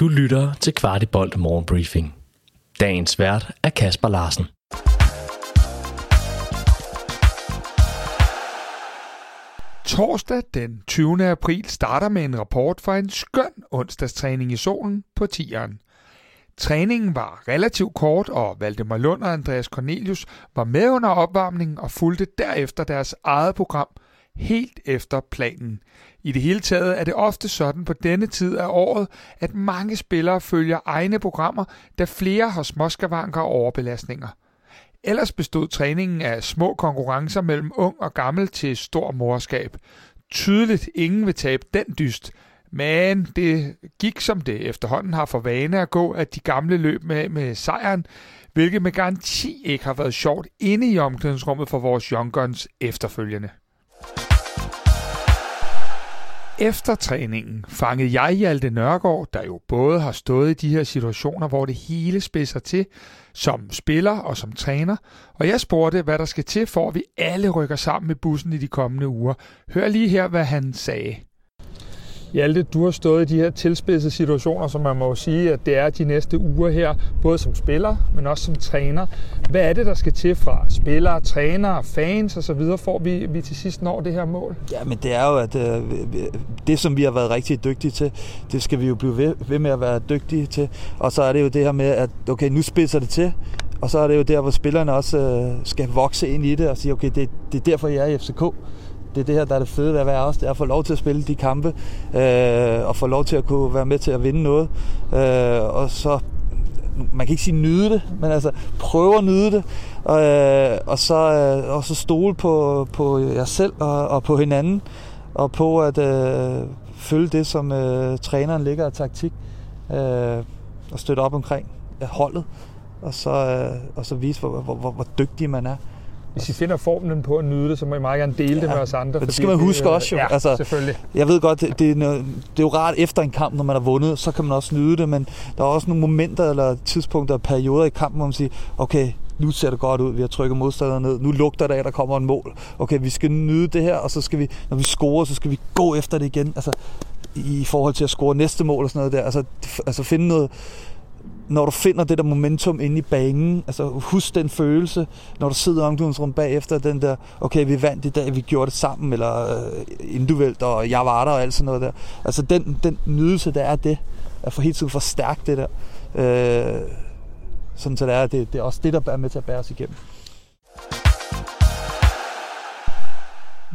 Du lytter til Kvartibolt Morgenbriefing. Dagens vært er Kasper Larsen. Torsdag den 20. april starter med en rapport fra en skøn onsdagstræning i solen på tieren. Træningen var relativt kort, og Valdemar Lund og Andreas Cornelius var med under opvarmningen og fulgte derefter deres eget program helt efter planen. I det hele taget er det ofte sådan på denne tid af året, at mange spillere følger egne programmer, da flere har småskavanker og overbelastninger. Ellers bestod træningen af små konkurrencer mellem ung og gammel til stor morskab. Tydeligt ingen vil tabe den dyst, men det gik som det efterhånden har for vane at gå, at de gamle løb med, med sejren, hvilket med garanti ikke har været sjovt inde i omklædningsrummet for vores Young Guns efterfølgende. Efter træningen fangede jeg Hjalte Nørgaard, der jo både har stået i de her situationer, hvor det hele spidser til, som spiller og som træner, og jeg spurgte, hvad der skal til, for at vi alle rykker sammen med bussen i de kommende uger. Hør lige her, hvad han sagde. Hjalte, du har stået i de her tilspidsede situationer, som man må sige, at det er de næste uger her, både som spiller, men også som træner. Hvad er det, der skal til fra spillere, trænere, fans osv., for vi, vi til sidst når det her mål? Ja, men det er jo, at øh, det, som vi har været rigtig dygtige til, det skal vi jo blive ved, ved med at være dygtige til. Og så er det jo det her med, at okay, nu spidser det til, og så er det jo der, hvor spillerne også øh, skal vokse ind i det og sige, okay, det, det er derfor, jeg er i FCK det er det her, der er det fede ved at være også, det er at få lov til at spille de kampe, øh, og få lov til at kunne være med til at vinde noget. Øh, og så, man kan ikke sige nyde det, men altså prøve at nyde det, øh, og, så, øh, og så stole på, på jer selv og, og på hinanden, og på at øh, følge det, som øh, træneren ligger af taktik, øh, og støtte op omkring holdet, og så, øh, og så vise, hvor, hvor, hvor, hvor dygtig man er. Hvis I finder formlen på at nyde det, så må I meget gerne dele ja, det med os andre. Det skal man huske også jo. Ja, altså, selvfølgelig. Jeg ved godt, det, det, er, det er jo rart efter en kamp, når man har vundet, så kan man også nyde det, men der er også nogle momenter eller tidspunkter og perioder i kampen, hvor man siger, okay, nu ser det godt ud, vi har trykket modstanderne ned, nu lugter det af, der kommer en mål. Okay, vi skal nyde det her, og så skal vi, når vi scorer, så skal vi gå efter det igen. Altså, i forhold til at score næste mål og sådan noget der. Altså, altså finde noget, når du finder det der momentum inde i banen, altså husk den følelse, når du sidder i omklædningsrummet bagefter, den der, okay, vi vandt i dag, vi gjorde det sammen, eller øh, individuelt, og jeg var der, og alt sådan noget der. Altså den, den nydelse, der er det, at få hele tiden forstærke det der, øh, sådan så det er, det, det er også det, der er med til at bære os igennem.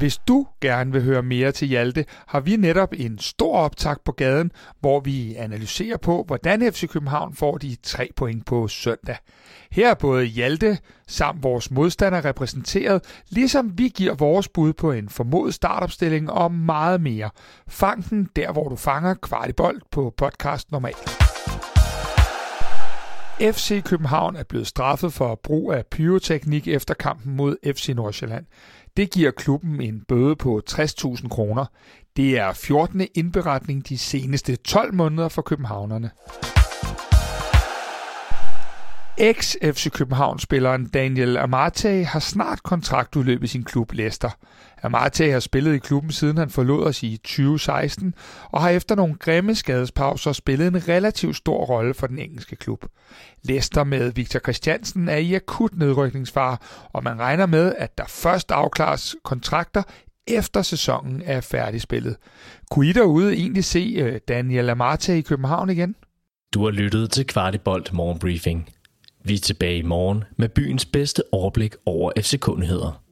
Hvis du gerne vil høre mere til Hjalte, har vi netop en stor optag på gaden, hvor vi analyserer på, hvordan FC København får de tre point på søndag. Her er både Hjalte samt vores modstander repræsenteret, ligesom vi giver vores bud på en formodet startopstilling og meget mere. Fang den der, hvor du fanger kvartibold på podcast normalt. FC København er blevet straffet for brug af pyroteknik efter kampen mod FC Nordsjælland. Det giver klubben en bøde på 60.000 kroner. Det er 14. indberetning de seneste 12 måneder for københavnerne. Ex-FC København-spilleren Daniel Amate har snart kontraktudløb i sin klub Leicester. Amate har spillet i klubben siden han forlod os i 2016, og har efter nogle grimme skadespauser spillet en relativt stor rolle for den engelske klub. Leicester med Victor Christiansen er i akut nedrykningsfare, og man regner med, at der først afklares kontrakter efter sæsonen er færdigspillet. Kunne I derude egentlig se øh, Daniel Amate i København igen? Du har lyttet til Kvartibolt Morgenbriefing. Vi er tilbage i morgen med byens bedste overblik over FCK-nyheder.